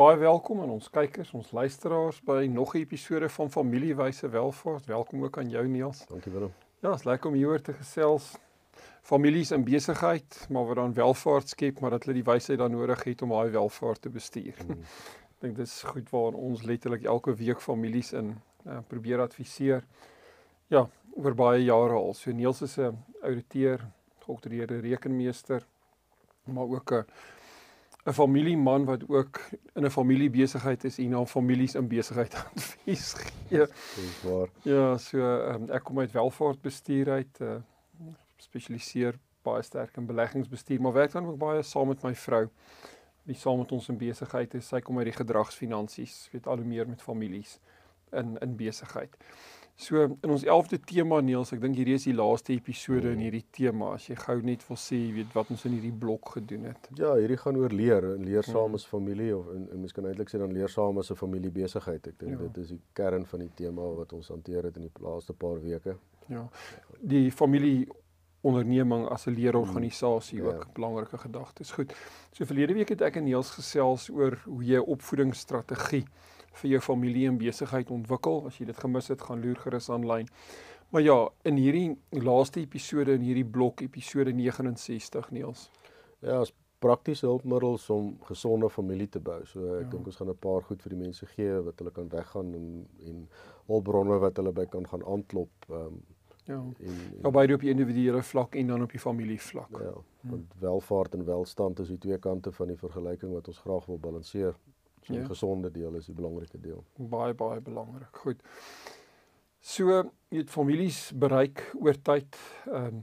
Baie welkom aan ons kykers, ons luisteraars by nog 'n episode van Familiewyse Welvaart. Welkom ook aan jou Niels. Dankie Willem. Ja, is lekker om hier oor te gesels. Families in besigheid, maar wat dan welvaart skep, maar dat hulle die wysheid dan nodig het om daai welvaart te bestuur. Mm. Ek dink dis goed waar ons letterlik elke week families in uh, probeer adviseer. Ja, oor baie jare al. So Niels is 'n ouditeur, geoktreerde rekenmeester, maar ook 'n 'n familieman wat ook in 'n familiebesigheid is en aan families in besigheid advies gee. Dis waar. Ja, so um, ek kom uit welvaartbestuur uit, uh, spesialiseer baie sterk in beleggingsbestuur, maar werk dan ook baie saam met my vrou. Wie saam met ons in besigheid is, sy kom uit die gedragsfinansies, weet al hoe meer met families in in besigheid. So in ons 11de tema Neels, ek dink hierdie is die laaste episode in hierdie tema. As jy gou net wil sê, weet wat ons in hierdie blok gedoen het. Ja, hierdie gaan oor leer, leer saam as familie of en, en mens kan eintlik sê dan leer saam as 'n familiebesigheid. Ek dink ja. dit is die kern van die tema wat ons hanteer het in die laaste paar weke. Ja. Die familie onderneming as 'n leerorganisasie ook ja. belangrike gedagtes. Goed. So verlede week het ek en Neels gesels oor hoe jy 'n opvoedingsstrategie vir jou familie en besigheid ontwikkel. As jy dit gemis het, gaan loer gerus aanlyn. Maar ja, in hierdie laaste episode in hierdie blok episode 69 Niels. Ja, as praktiese hulpmiddels om gesonde familie te bou. So ek ja. dink ons gaan 'n paar goed vir die mense gee wat hulle kan weggaan en en hulpbronne wat hulle by kan gaan aanklop. Ehm um, Ja. En, en, ja, beide op die individuele vlak en dan op die familie vlak. Ja, want welvaart en welstand is die twee kante van die vergelyking wat ons graag wil balanseer. So die ja. gesonde deel is die belangrike deel. Baie baie belangrik. Goed. So, jy het families bereik oor tyd ehm um,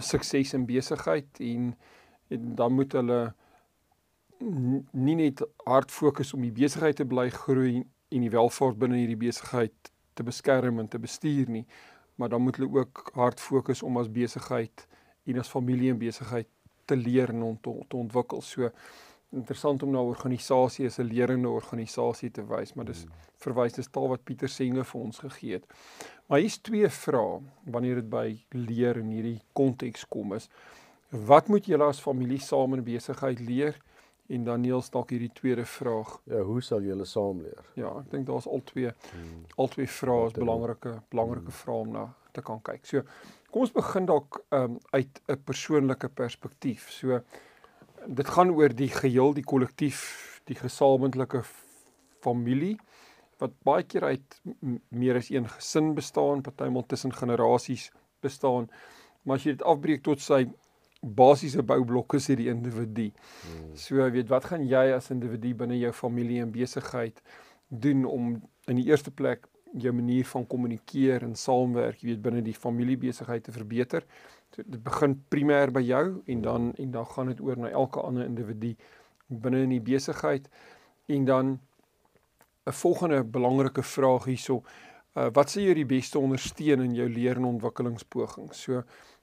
sukses in besigheid en, en dan moet hulle nie net hard fokus om die besigheid te bly groei en die welvaart binne hierdie besigheid te beskerm en te bestuur nie, maar dan moet hulle ook hard fokus om as besigheid en as familie en besigheid te leer en ont te ontwikkel. So interessant om na organisasie as 'n lerende organisasie te wys, maar dis verwys dis taal wat Pieter Senge vir ons gegee het. Maar hier's twee vrae wanneer dit by leer in hierdie konteks kom is. Wat moet julle as familie saam in besigheid leer? En Daniel stalk hierdie tweede vraag. Ja, hoe sal julle saam leer? Ja, ek dink daar's al twee hmm. al twee vrae is belangrike belangrike hmm. vrae om na te kan kyk. So, kom ons begin dalk um, uit 'n persoonlike perspektief. So, dit gaan oor die geheel, die kollektief, die gesamentlike familie wat baie keer uit meer as een gesin bestaan, partymal tussen generasies bestaan. Maar as jy dit afbreek tot sy basiese boublokke is hierdie individu. Hmm. So weet wat gaan jy as individu binne jou familie en besigheid doen om in die eerste plek jou manier van kommunikeer en saamwerk, jy weet binne die familiebesigheid te verbeter? Dit begin primêr by jou en dan en dan gaan dit oor na elke ander individu binne in die besigheid en dan 'n volgende belangrike vraag hierso uh, wat sê jy die beste ondersteun in jou leer en ontwikkelingspogings so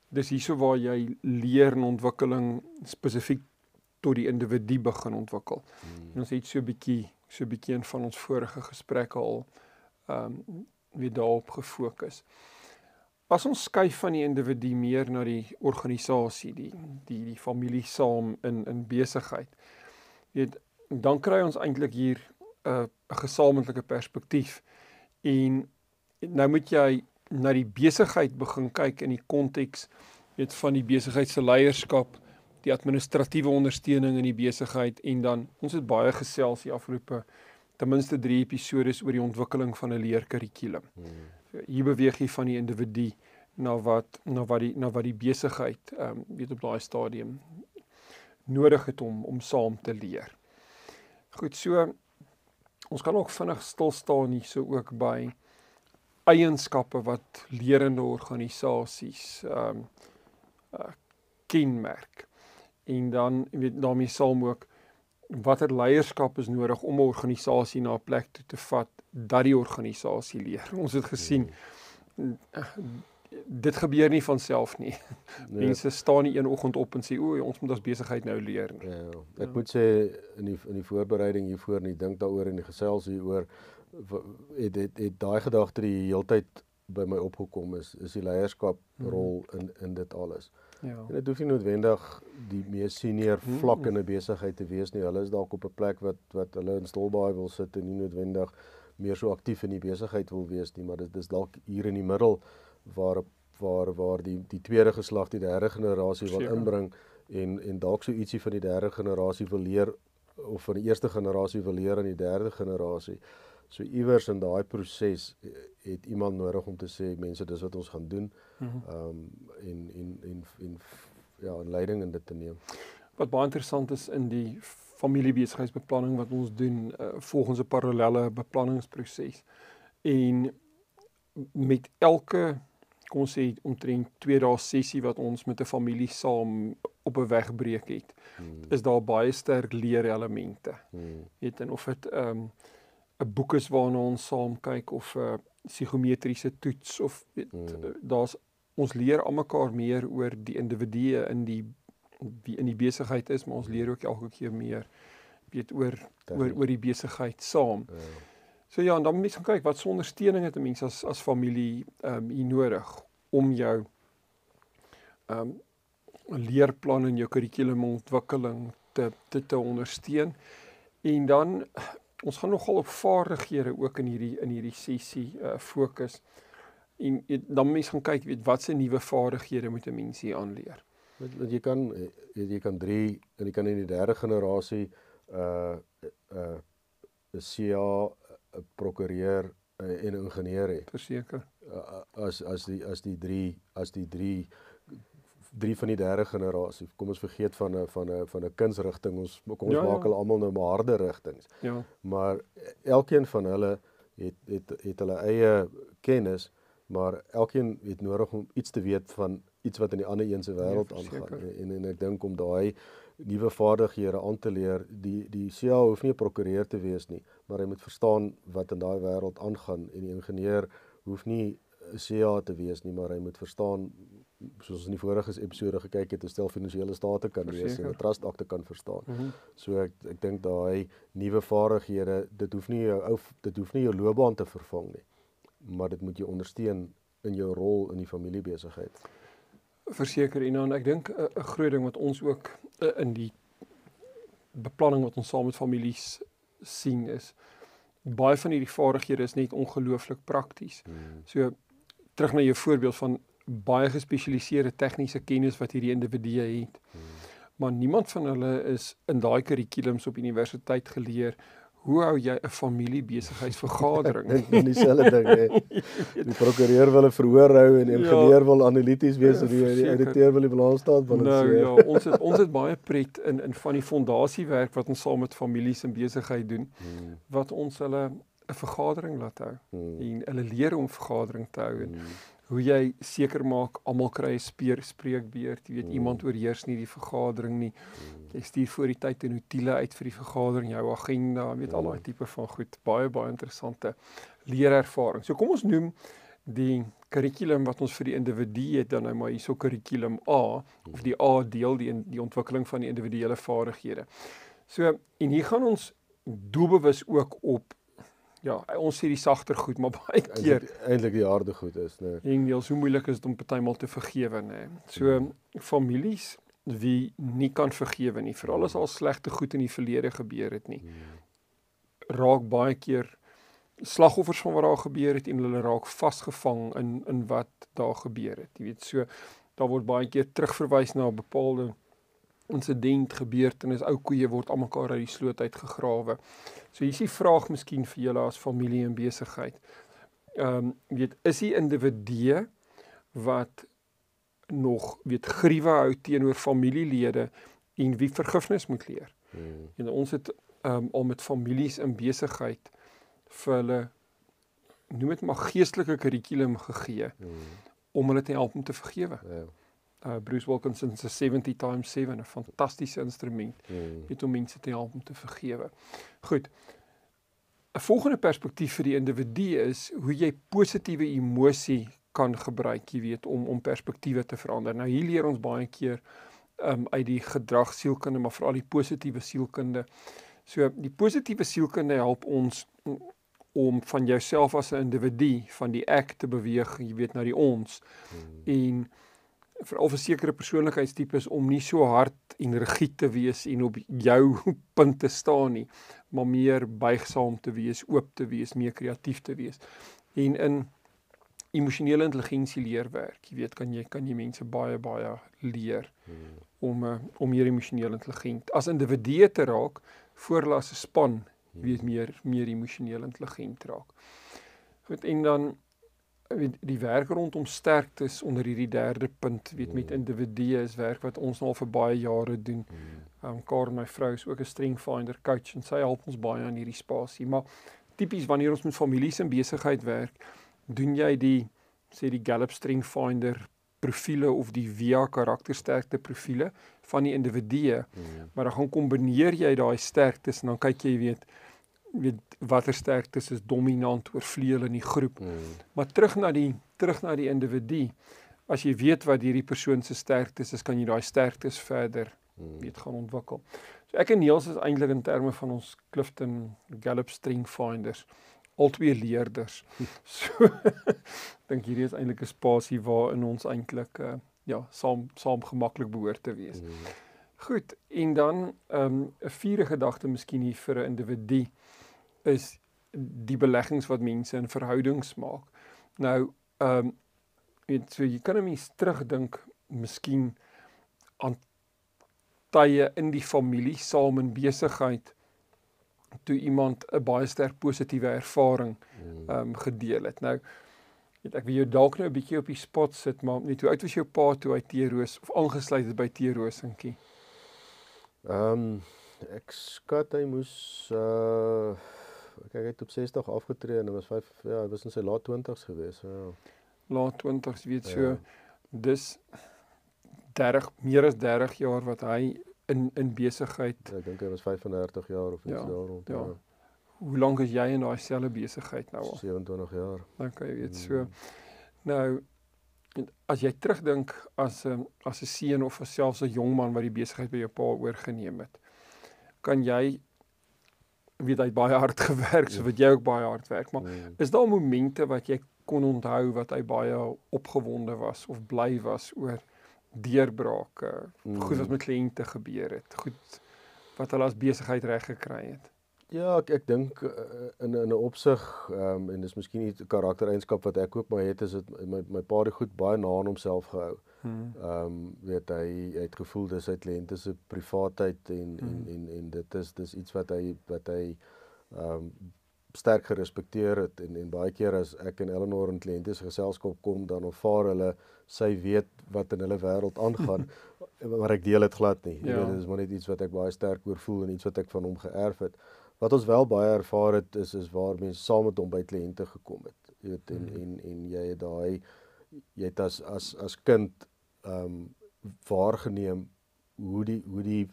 dis hierso waar jy leer en ontwikkeling spesifiek tot die individu begin ontwikkel hmm. en ons het so 'n bietjie so 'n bietjie van ons vorige gesprekke al ehm um, weer daarop gefokus. As ons skuif van die individu meer na die organisasie, die die die familie saam in in besigheid. Weet, dan kry ons eintlik hier 'n uh, 'n gesamentlike perspektief. En nou moet jy na die besigheid begin kyk in die konteks weet van die besigheid se leierskap, die administratiewe ondersteuning in die besigheid en dan ons het baie gesels die afgelope ten minste 3 episode oor die ontwikkeling van 'n leerkurrikulum. Hmm hier beweeg jy van die individu na wat na wat die na wat die besigheid ehm um, weet op daai stadium nodig het om om saam te leer. Goed, so ons kan ook vinnig stil staan hier so ook by eienskappe wat lerende organisasies ehm um, uh, kenmerk. En dan weet daarmee saam ook watter leierskap is nodig om 'n organisasie na 'n plek toe te vat dat die organisasie leer. Ons het gesien mm. Dit gebeur nie van self nie. Nee. Mense staan nie een oggend op en sê o, ons moet ons besigheid nou leer nie. Ja, ek ja. moet sê in die in die voorbereiding hiervoor en ek dink daaroor en die gesels hieroor het het, het daai gedagte die heeltyd by my opgekom is is die leierskap mhm. rol in in dit alles. Ja. En dit hoef nie noodwendig die mees senior mhm. vlak in 'n besigheid te wees nie. Hulle is dalk op 'n plek wat wat hulle in Stolbaai wil sit en nie noodwendig meer so aktief in die besigheid wil wees nie, maar dit is dalk hier in die middel waar waar waar die die tweede geslag die derde generasie wil inbring en en dalk so ietsie van die derde generasie wil leer of van die eerste generasie wil leer aan die derde generasie. So iewers in daai proses eh, het iemand nodig om te sê mense dis wat ons gaan doen. Mhm. Ehm mm um, en en en en ja, 'n leiding in dit te neem. Wat baie interessant is in die familiebesigheidsbeplanning wat ons doen uh, volgens 'n parallelle beplanningsproses. En met elke kom ons sê omtrent 2 dae sessie wat ons met 'n familie saam op 'n weg breek het, hmm. is daar baie sterk leerelemente. Hmm. Weet en of dit ehm um, 'n boek is waarna ons saam kyk of 'n psigometriese toets of weet mm. daar's ons leer almekaar meer oor die individue in die wie in die besigheid is, maar ons leer ook elke keer meer weet oor oor oor die besigheid saam. Ja. So ja, en dan mens kyk wat ondersteuning het 'n mens as as familie ehm um, hier nodig om jou ehm um, leerplan en jou kurrikulumontwikkeling te te te ondersteun. En dan ons gaan nogal op vaardighede ook in hierdie in hierdie sessie uh fokus. En dan mense gaan kyk weet wat se nuwe vaardighede moet 'n mens hier aanleer. Want, want jy kan jy kan 3 en jy kan in die derde generasie uh uh 'n CA, 'n prokureur uh, en 'n ingenieur hê. Verseker. Uh, as as die as die 3 as die 3 drie van die derde generasie. Kom ons vergeet van 'n van 'n van 'n kunsrigting. Ons kom ons ja, maak ja. hulle almal nou maar harde rigtings. Ja. Maar elkeen van hulle het het het hulle eie kennis, maar elkeen het nodig om iets te weet van iets wat in die ander een se wêreld ja, aangaan. En en ek dink om daai nuwe vaardighede aan te leer, die die CA hoef nie 'n prokureur te wees nie, maar hy moet verstaan wat in daai wêreld aangaan en die ingenieur hoef nie 'n CA te wees nie, maar hy moet verstaan soos in die vorige episode gekyk het, stel finansiële state kan lees en 'n trust akte kan verstaan. Mm -hmm. So ek ek dink daai nuwe vaardighede, dit hoef nie jou ou dit hoef nie jou loopbaan te vervang nie. Maar dit moet jou ondersteun in jou rol in die familiebesigheid. Verseker en dan ek dink 'n groot ding wat ons ook in die beplanning wat ons saam met families sien is baie van hierdie vaardighede is net ongelooflik prakties. Mm. So terug na jou voorbeeld van baie gespesialiseerde tegniese kennis wat hierdie individue het. Hmm. Maar niemand van hulle is in daai kurrikulums op universiteit geleer hoe hou jy 'n familiebesigheidsvergadering? Dit is dieselfde ding hè. Die prokureur wil 'n verhoor hou en die ja. ingenieur ja, wil analities wees en die, die ouditeur wil die balansstaat balanseer. Nou ja, ons het ons het baie pret in in van die fondasiewerk wat ons saam met families en besigheid doen hmm. wat ons hulle 'n vergadering laat hou hmm. en hulle leer om vergadering te hou en hmm hoe jy seker maak almal kry 'n speer spreekbeurt, jy weet mm. iemand oorheers nie die vergadering nie. Mm. Jy stuur voor die tyd 'n notule uit vir die vergadering, jou agenda, weet mm. al daai tipe van goed. Baie baie interessante leerervaring. So kom ons noem die kurrikulum wat ons vir die individu het dan nou maar hierso kurrikulum A of die A deel die die ontwikkeling van die individuele vaardighede. So en hier gaan ons doelbewus ook op Ja, ons sê die sagter goed, maar baie keer eintlik die harde goed is, né? Nee. En jy, hoe moeilik is dit om partymal te vergewe, né? Nee. So hmm. families wie nie kan vergewe nie, veral as al slegte goed in die verlede gebeur het nie. Hmm. Raak baie keer slagoffers van wat daar gebeur het en hulle raak vasgevang in in wat daar gebeur het. Jy weet, so daar word baie keer terugverwys na bepaalde insident gebeurtenis, ou koeie word almekaar uit die sloot uit gegrawe. So hier is die vraag miskien vir julle as familie en besigheid. Ehm um, weet is die individu wat nog weet griewe hou teenoor familielede en wie vergifnis moet leer. Hmm. En ons het ehm um, al met families in besigheid vir hulle noem dit maar geestelike kurrikulum gegee hmm. om hulle te help om te vergewe. Ja. Uh Bruce Wilkinson se 70 times 7, 'n fantastiese instrument mm. met om mense te help om te vergewe. Goed. 'n Volgende perspektief vir die individu is hoe jy positiewe emosie kan gebruik, jy weet, om om perspektiewe te verander. Nou hier leer ons baie keer um uit die gedragsielkunde, maar veral die positiewe sielkunde. So die positiewe sielkunde help ons om van jouself as 'n individu van die ek te beweeg, jy weet na die ons. Hmm. En veral vir sekere persoonlikheidstipes om nie so hard en rigied te wees en op jou punt te staan nie, maar meer buigsaam te wees, oop te wees, meer kreatief te wees. En in emosionele intelligensie leerwerk, jy weet, kan jy kan jy mense baie baie leer hmm. om uh, om meer emosioneel intelligent as individue te raak voorlas 'n span weet meer meer emosioneel intelligent raak. Goed en dan weet die werk rondom sterktes onder hierdie derde punt weet met individue is werk wat ons nou al vir baie jare doen. Ehm um, Karen my vrou is ook 'n strength finder coach en sy help ons baie aan hierdie spasie. Maar tipies wanneer ons met families in besigheid werk, doen jy die sê die Gallup strength finder profile of die via karaktersterkte profile van die individue. Mm. Maar dan gaan kombineer jy daai sterktes en dan kyk jy weet weet watter sterktes is dominant oorvleuel in die groep. Mm. Maar terug na die terug na die individu. As jy weet wat hierdie persoon se sterktes is, kan jy daai sterktes verder mm. weet gaan ontwikkel. So ek en Niels is eintlik in terme van ons Clifton Gallup Strength Finders albei leerders. so dink hierdie is eintlik 'n spasie waarin ons eintlik uh, ja, saam saam gemaklik behoort te wees. Mm. Goed, en dan ehm, 'n um, vierde gedagte miskien hier vir 'n individu is die beleggings wat mense in verhoudings maak. Nou, ehm um, weet so jy kan 'n mens terugdink miskien aan tye in die familie saam in besigheid toe iemand 'n baie sterk positiewe ervaring hmm. ehm um, gedeel het. Nou weet ek wie jou dalk nou 'n bietjie op die spot sit, maar net hoe oud was jou pa toe hy Teeroos of aangesluit het by Teeroosinkie? Ehm um, ek skat hy moes uh kyk hy het op 60 afgetree en hy was 5 ja, hy was in sy laat 20's gewees. Ja. Laat 20's weet so ja. dis 30 meer as 30 jaar wat hy in in besigheid. Ja, ek dink hy was 35 jaar of iets ja, daar rond. Ja. ja. Hoe lank is jy in daai selfde besigheid nou al? 27 jaar. Dan kan jy weet so. Hmm. Nou as jy terugdink as 'n as 'n seun of selfs 'n jong man wat die besigheid by jou pa oorgeneem het, kan jy weet hy baie hard gewerk, so ja. wat jy ook baie hard werk, maar mm. is daar momente wat jy kon onthou wat hy baie opgewonde was of bly was oor deurbrake, mm. goed wat met kliënte gebeur het, goed wat hulle as besigheid reg gekry het. Ja, ek ek dink uh, in in 'n opsig ehm um, en dis miskien nie 'n karaktereienskap wat ek ook maar het is dit my my pa het goed baie na aan homself gehou. Hmm. Ehm um, weet hy, hy het gevoel dis sy kliënte se privaatheid en, hmm. en en en dit is dis iets wat hy wat hy ehm um, sterk gerespekteer het en en baie keer as ek en Eleanor in kliënte se geselskap kom dan ervaar hulle sy weet wat in hulle wêreld aangaan maar ek deel dit glad nie. Ja. Jy weet dis maar net iets wat ek baie sterk oor voel en iets wat ek van hom geërf het. Wat ons wel baie ervaar het is is waar mense saam met hom by kliënte gekom het. Jy weet en, mm. en en jy het daai jy het as as as kind ehm um, waargeneem hoe die hoe die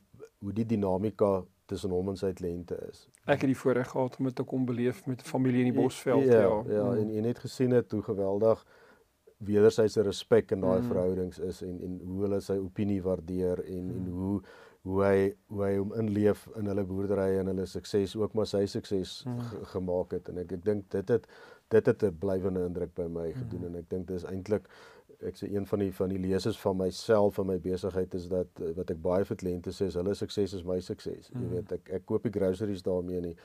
hoe die dinamika tussen hom en sy kliënte is. Ek het die voorreg gehad om dit te kom beleef met familie in die Bosveld ja. Ja, ja mm. en jy net gesien het hoe geweldig wederwysige respek in daai mm. verhoudings is en en hoe hulle sy opinie waardeer en mm. en hoe hoe hy hoe hy hom inleef in hulle boerdery en hulle sukses ook maar sy sukses mm. gemaak het en ek ek dink dit het dit het 'n blywende indruk by my gedoen mm. en ek dink dis eintlik ek sê een van die van die lesers van myself en my besigheid is dat wat ek baie vir kliënte sê is hulle sukses is my sukses. Mm. Jy weet ek ek koop die groceries daarmee nie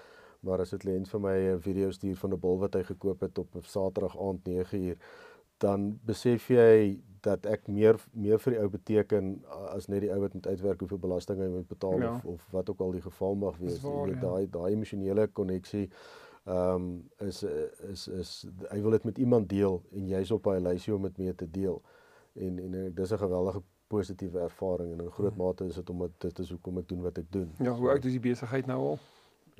maar as 'n kliënt vir my 'n video stuur van 'n bol wat hy gekoop het op 'n Saterdag aand 9uur dan besef jy dat ek meer meer vir die ou beteken as net die ou wat moet uitwerk hoeveel belasting hy moet betaal ja. of of wat ook al die geval mag wees. Jy weet daai daai emosionele koneksie ehm um, is is is hy wil dit met iemand deel en jy's op hy lysie om dit mee te deel. En en ek dis 'n geweldige positiewe ervaring en in groot hmm. mate is dit omdat dit is hoekom ek doen wat ek doen. Ja, hoe oud is die besigheid nou al?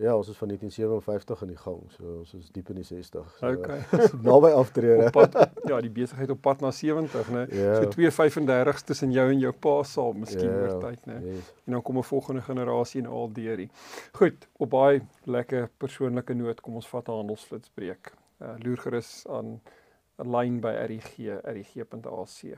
Ja, ons is van 1957 in die gang. So ons is diep in die 60. So, okay. naby aftrede. Pad, ja, die besigheid op pad na 70, né? Ja. So 235 tussen jou en jou pa saam, miskien ja, oor tyd, né? Yes. En dan kom 'n volgende generasie en al deurie. Goed, op baie lekker persoonlike noot kom ons vat 'n handelsflitsbreek. Uh, loer gerus aan 'n lyn by RG, rg.ac.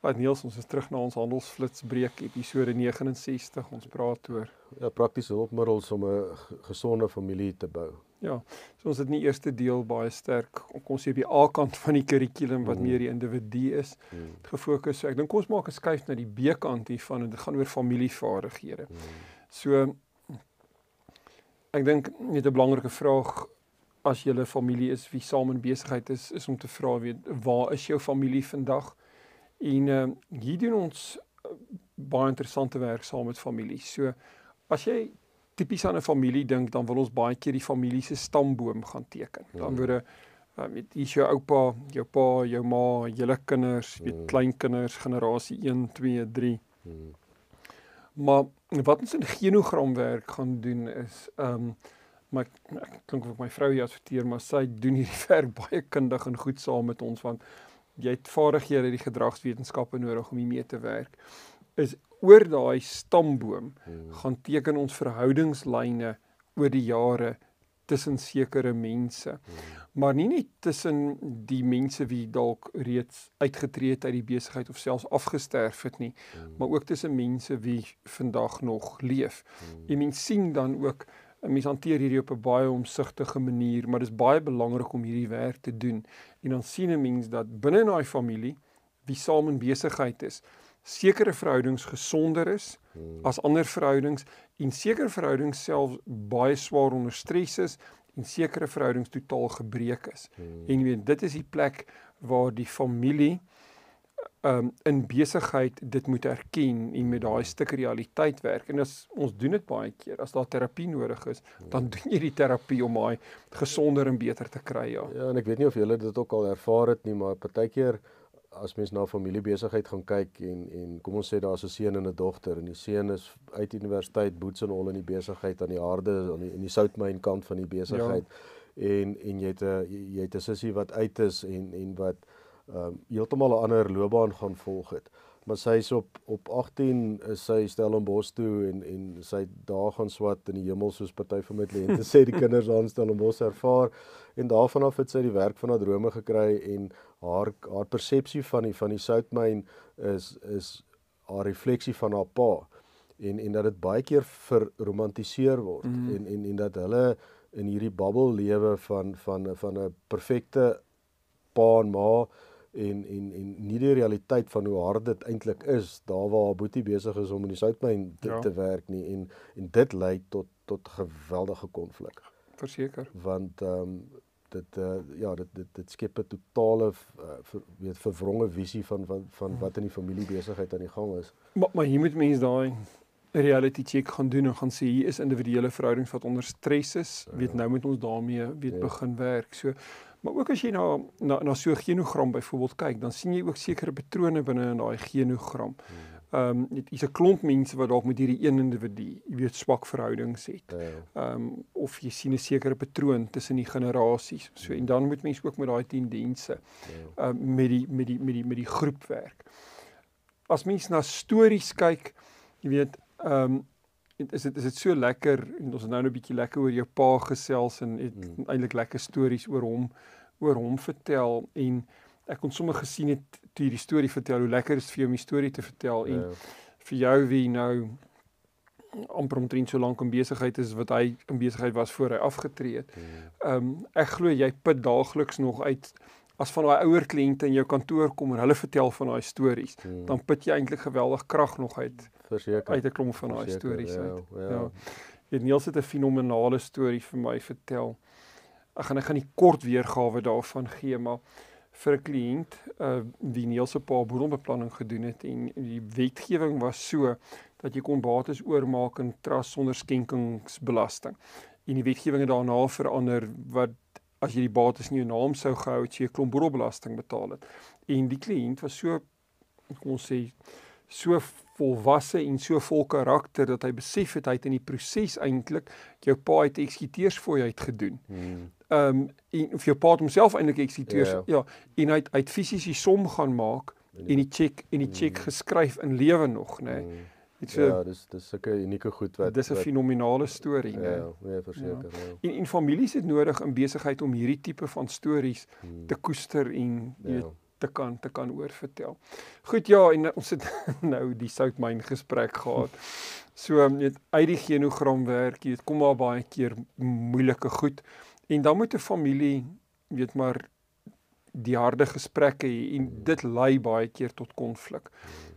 Wat Niels, ons is terug na ons handelsflitsbreek episode 69. Ons praat oor ja, praktiese hulpmiddels om 'n gesonde familie te bou. Ja. So ons het in die eerste deel baie sterk kom ons sê op die A-kant van die kurrikulum wat mm. meer die individu is mm. gefokus. So ek dink ons maak 'n skuif na die B-kant hiervan en dit gaan oor familievaardighede. Mm. So ek dink net 'n belangrike vraag as jy 'n familie is wie saam in besigheid is is om te vra weet waar is jou familie vandag? En uh, hier doen ons uh, baie interessante werk saam met families. So as jy tipies aan 'n familie dink, dan wil ons baie keer die familie se stamboom gaan teken. Dan word uh, met hier jou oupa, jou pa, jou ma, julle kinders, weet mm. kleinkinders, generasie 1, 2, 3. Mm. Maar wat ons in genogramwerk gaan doen is ehm um, maar ek klink of ek my vrou hier adverteer, maar sy doen hierdie werk baie kundig en goed saam met ons want jy het vaardighede in die gedragswetenskappe nodig om hiermee te werk is oor daai stamboom hmm. gaan teken ons verhoudingslyne oor die jare tussen sekere mense hmm. maar nie net tussen die mense wie dalk reeds uitgetree het uit die besigheid of selfs afgesterf het nie hmm. maar ook tussen mense wie vandag nog leef hmm. jy mens sien dan ook mens hanteer hierdie op 'n baie omsigtige manier, maar dit is baie belangrik om hierdie werk te doen. En dan sien 'n mens dat binne daai familie wie saam in besigheid is, sekere verhoudings gesonder is hmm. as ander verhoudings en sekere verhoudings self baie swaar onder stres is en sekere verhoudings totaal gebreek is. Hmm. En jy weet, dit is die plek waar die familie um in besigheid dit moet erken en met daai stuk realiteit werk. En as ons doen dit baie keer, as daar terapie nodig is, dan doen jy die terapie om daai gesonder en beter te kry, ja. Ja, en ek weet nie of julle dit ook al ervaar het nie, maar partykeer as mens na familiebesigheid gaan kyk en en kom ons sê daar's 'n seun en 'n dogter en die seun is uit universiteit boets en al in die besigheid aan die harde aan die in die soutmyn kant van die besigheid ja. en en jy het 'n jy het 'n sussie wat uit is en en wat ehm um, heeltemal 'n ander loopbaan gaan volg het. Maar sy is op op 18 is sy Stellenbosch toe en en sy daar gaan swat in die hemel soos party van my kliënte sê die kinders aan Stellenbosch ervaar en daarvan af het sy die werk van haar drome gekry en haar haar persepsie van die van die soutmyn is is haar refleksie van haar pa en en dat dit baie keer verromantiseer word mm. en en en dat hulle in hierdie bubbel lewe van van van 'n perfekte pa en ma en en en nie die realiteit van hoe hard dit eintlik is daar waar Boetie besig is om in die soutmyn te, ja. te werk nie en en dit lei tot tot geweldige konflik. Verseker. Want ehm um, dit uh, ja dit dit dit skep 'n totale uh, ver, weet verwronge visie van van van wat in die familie besigheid aan die gang is. Maar maar hier moet mense daai reality check gaan doen en gaan sê hier is individuele verhoudings wat onder stres is. Ja. Weet nou moet ons daarmee weet ja. begin werk. So Maar ook as jy na na na so 'n genogram byvoorbeeld kyk, dan sien jy ook sekere patrone binne in daai genogram. Hmm. Ehm um, dit is 'n klomp mense wat dalk met hierdie een individu, jy weet, swak verhoudings het. Ja. Ehm um, of jy sien 'n sekere patroon tussen die generasies. So en dan moet mense ook met daai tendense ja. ehm um, met die met die met die met die groep werk. As mens na stories kyk, jy weet, ehm um, is dit is dit so lekker en ons het nou 'n bietjie lekker oor jou pa gesels en het hmm. eintlik lekker stories oor hom oor hom vertel en ek kon sommer gesien het toe hierdie storie vertel hoe lekker is vir jou om die storie te vertel en ja. vir jou wie nou amper omtrent so lank in besigheid is wat hy in besigheid was voor hy afgetree het. Hmm. Ehm um, ek glo jy put daagliks nog uit as van daai ouer kliënte in jou kantoor kom en hulle vertel van daai stories, hmm. dan put jy eintlik geweldig krag nog uit. Verseker. Uit 'n klomp van daai stories ja, uit. Ja. ja. Weet Niels het 'n fenominale storie vir my vertel. Ek gaan ek gaan nie kort weergawe daarvan gee, maar vir 'n kliënt uh wie Niels se pa boedelbeplanning gedoen het en die wetgewing was so dat jy kon bates oormaak in trust sonder skenkingsbelasting. En die wetgewing het daarna verander wat as jy die bates in jou naam sou gehou het, jy 'n klomp boedelbelasting betaal het. En die kliënt was so kom ons sê so volwasse en so vol karakter dat hy besef het hy het in die proses eintlik jou pa het eksekuteursfooi uitgedoen. Hmm. Ehm um, en of jou pa homself eintlik eksekuteers yeah. Ja. ja en hy het uit fisies die som gaan maak en die cheque en die cheque mm. geskryf in lewe nog nê. Nee. Mm. Dit so, ja, dis dis sulke unieke goed wat Dis 'n fenominale storie, né? Ja, nee, verseker, ja. ja. En en families het nodig in besigheid om hierdie tipe van stories hmm. te koester en jy ja. Te kan te kan oorvertel. Goed, ja, en ons het nou die soutmyn gesprek gehad. So net uit die genogram werk, jy kom maar baie keer moeilike goed en dan moet 'n familie weet maar die harde gesprekke hê en dit lei baie keer tot konflik.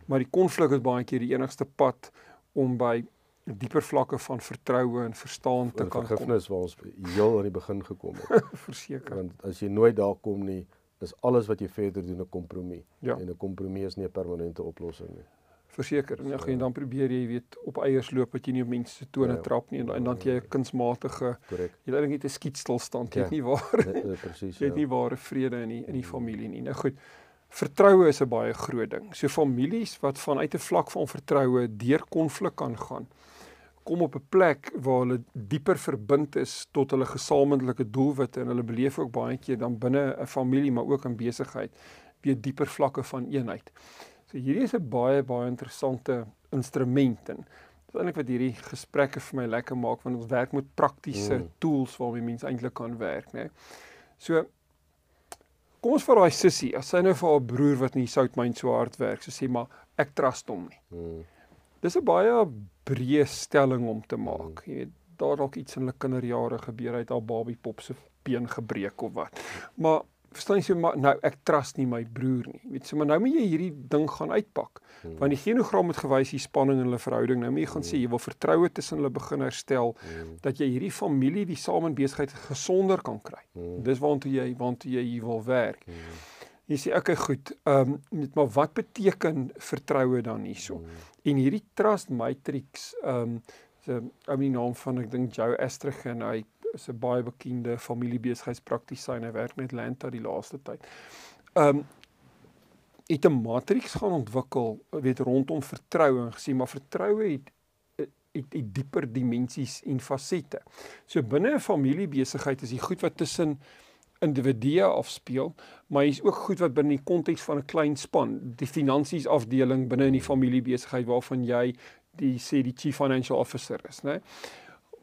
Maar die konflik is baie keer die enigste pad om by dieper vlakke van vertroue en verstaan te kan kom. Vergifnis waar ons heel aan die begin gekom het. Verseker. Want as jy nooit daar kom nie, is alles wat jy verder doen 'n kompromie. Ja. En 'n kompromie is nie 'n permanente oplossing nie. Verseker. En, so, en dan probeer jy weet op eiers loop wat jy nie op mense se tone ja, trap nie en, en dan jy 'n kunsmatige Correct. jy het net 'n skietstilstand. Jy ja, het nie waar. Presies. jy het ja. nie ware vrede in die in die familie nie. Nou goed. Vertroue is 'n baie groot ding. So families wat vanuit 'n vlak van vertroue deur konflik kan gaan, kom op 'n plek waar hulle dieper verbind is tot hulle gesamentlike doelwitte en hulle beleef ook baie keer dan binne 'n familie maar ook in besigheid weer dieper vlakke van eenheid. So hierdie is 'n baie baie interessante instrument en dis eintlik wat hierdie gesprekke vir my lekker maak want ons werk met praktiese mm. tools waarmee mense eintlik kan werk, né? So Kom ons vat daai sussie, as sy nou vir haar broer wat in die soutmyn so hard werk, so sê maar ek trust hom nie. Hmm. Dis 'n baie breë stelling om te maak. Hmm. Jy weet, daar dalk iets in hulle kinderjare gebeur uit haar babie pop se been gebreek of wat. Maar verstaan jy so maar nou ek trust nie my broer nie. Weet so, maar nou moet jy hierdie ding gaan uitpak. Hmm. Want die genogram het gewys die spanning in hulle verhouding. Nou moet jy gaan hmm. sê jy wil vertroue tussen hulle begin herstel hmm. dat jy hierdie familie wie saam in besigheid gesonder kan kry. Hmm. Dis waartoe jy waartoe jy wil werk. Hmm. Jy sê okay goed. Ehm um, maar wat beteken vertroue dan hierso? Hmm. En hierdie trust matrix ehm um, se ou die naam van ek dink Joe Astrich en hy is 'n baie bekende familiebesigheidspraktisyn. Hy werk met Lanta die laaste tyd. Um het 'n matriks gaan ontwikkel, weet rondom vertroue en gesê maar vertroue het het, het dieper dimensies en fasette. So binne 'n familiebesigheid is die goed wat tussen individue afspeel, maar hier's ook goed wat binne die konteks van 'n klein span, die finansies afdeling binne in die familiebesigheid waarvan jy die sê die chief financial officer is, né?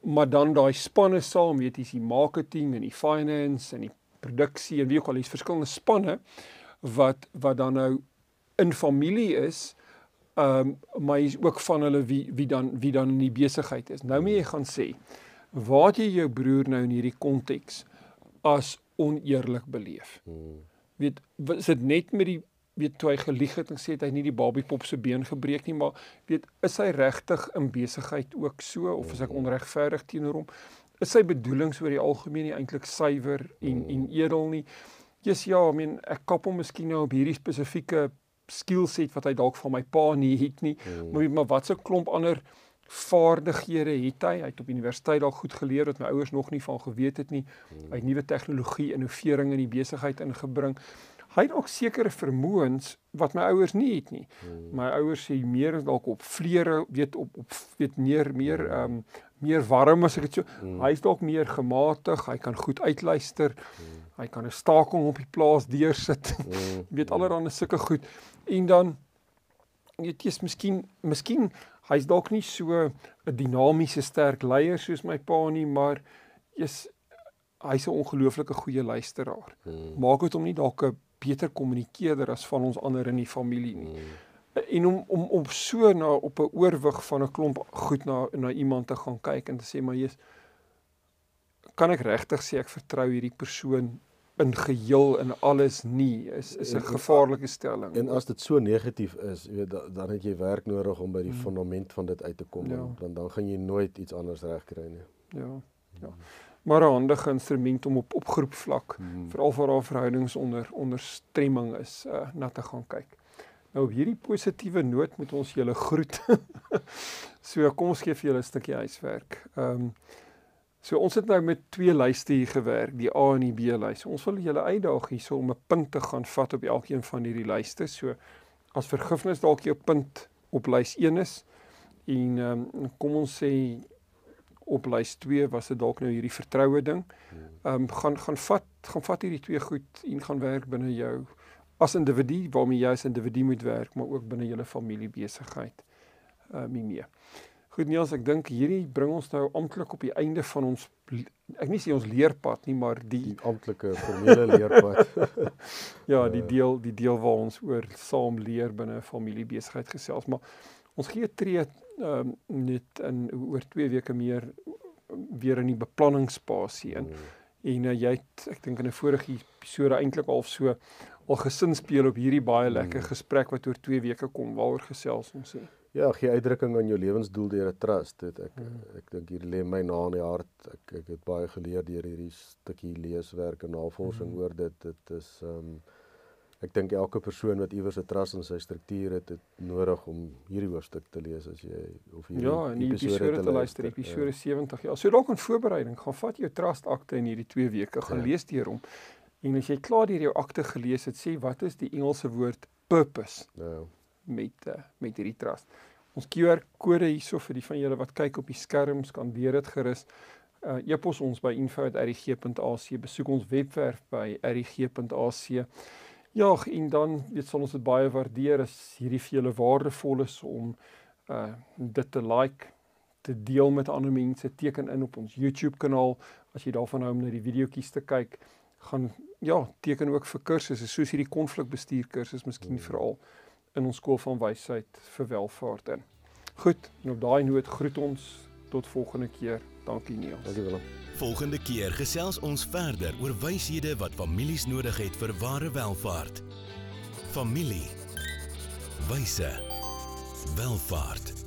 Maar dan daai spanne saam, weet jy, die marketing en die finance en die produksie en wie ook al, dis verskillende spanne wat wat dan nou in familie is. Ehm um, maar is ook van hulle wie wie dan wie dan in die besigheid is. Nou moet jy gaan sê, waar jy jou broer nou in hierdie konteks as oneerlik beleef. Hmm. Weet, is dit net met die weet toe hy gelieg het en sê het hy nie die babiepop se been gebreek nie, maar weet is hy regtig in besigheid ook so of is ek mm. onregverdig teenoor hom? Is sy bedoelings oor die algemeen nie eintlik suiwer en mm. en edel nie? Jesus ja, I mean ek kap hom miskien nou op hierdie spesifieke skill set wat hy dalk van my pa nie het nie, mm. maar maar wat se klomp ander vaardighede het hy? Hy het op universiteit al goed geleer wat my ouers nog nie van geweet het nie. Hy het nuwe tegnologie, innovering in die besigheid ingebring hy het ook sekere vermoëns wat my ouers nie het nie. Hmm. My ouers sê meer is dalk op vleere, weet op op weet meer meer hmm. ehm um, meer warm as ek dit so. Hmm. Hy is dalk meer gematig, hy kan goed uitluister. Hmm. Hy kan 'n staking op die plaas deursit. Hmm. weet allerhande sulke goed. En dan weet jy's miskien miskien hy's dalk nie so 'n dinamiese sterk leier soos my pa nie, maar jy's hy's 'n ongelooflike goeie luisteraar. Hmm. Maak dit hom nie dalk 'n beter kommunikeerder as van ons ander in die familie nie. Hmm. En om om om so na op 'n oorwig van 'n klomp goed na na iemand te gaan kyk en te sê maar jy's kan ek regtig sê ek vertrou hierdie persoon in geheel en alles nie is is 'n gevaarlike stelling. En as dit so negatief is, jy weet dan het jy werk nodig om by die hmm. fundament van dit uit te kom ja. dan dan gaan jy nooit iets anders regkry nie. Ja. Ja. Maar 'n handige instrument om op opgroep vlak hmm. veral vir haar verhoudings onder onder stremming is uh, na te gaan kyk. Nou op hierdie positiewe noot moet ons julle groet. so kom ons gee vir julle 'n stukkie huiswerk. Ehm um, So ons het nou met twee lyste hier gewerk, die A en die B lys. Ons wil julle uitdaag hierso om 'n punt te gaan vat op elkeen van hierdie lyste. So as vergifnis dalk jou punt op lys 1 is en um, kom ons sê op lys 2 was dit dalk nou hierdie vertroue ding. Ehm um, gaan gaan vat gaan vat hierdie twee goed en gaan werk binne jou as individu waarmee jy as individu moet werk, maar ook binne julle familie besigheid. Ehm um, mee. Goed Niels, ek dink hierdie bring ons nou amptelik op die einde van ons ek nie sê ons leerpad nie, maar die, die amptelike formele leerpad. ja, die deel die deel waar ons oor saam leer binne 'n familiebesigheid gesels, maar ons gee tree ehm um, net in oor 2 weke meer weer in die beplanningspasie in. Mm. En uh, jy het ek dink in 'n vorige episode eintlik al so al gesin speel op hierdie baie lekker mm. gesprek wat oor 2 weke kom waaroor gesels ons sê. Ja, gee uitdrukking aan jou lewensdoel deur 'n trust. Dit ek hmm. ek, ek dink hier lê my na in die hart. Ek ek het baie geleer deur hierdie stukkie leeswerk en navorsing hmm. oor dit. Dit is ehm um, ek dink elke persoon wat iewers 'n trust in sy struktuur het, het nodig om hierdie hoofstuk te lees as jy of hierdie Ja, in die episode, episode te luister, episode ja. 70. Ja, so dalk 'n voorbereiding. Gaan vat jou trust akte in hierdie 2 weke, gaan ja. lees deur hom. En as jy klaar deur jou akte gelees het, sê wat is die Engelse woord purpose? Ja met uh, met hierdie trust. Ons QR kode hierso vir die van julle wat kyk op die skerms kan weer dit gerus uh e-pos ons by info@rg.ac besoek ons webwerf by rg.ac. Ja, en dan weet sal ons dit baie waardeer as hierdie vir julle waardevol is om uh dit te like, te deel met ander mense, teken in op ons YouTube kanaal as jy daarvan hou om na die videoetjies te kyk, gaan ja, teken ook vir kursusse soos hierdie konflikbestuur kursus miskien mm. veral in ons skool van wysheid vir welvaart in. Goed, en op daai noot groet ons tot volgende keer. Dankie Niels. Dankie Willem. Volgende keer gesels ons verder oor wyshede wat families nodig het vir ware welvaart. Familie. Wyse. Welvaart.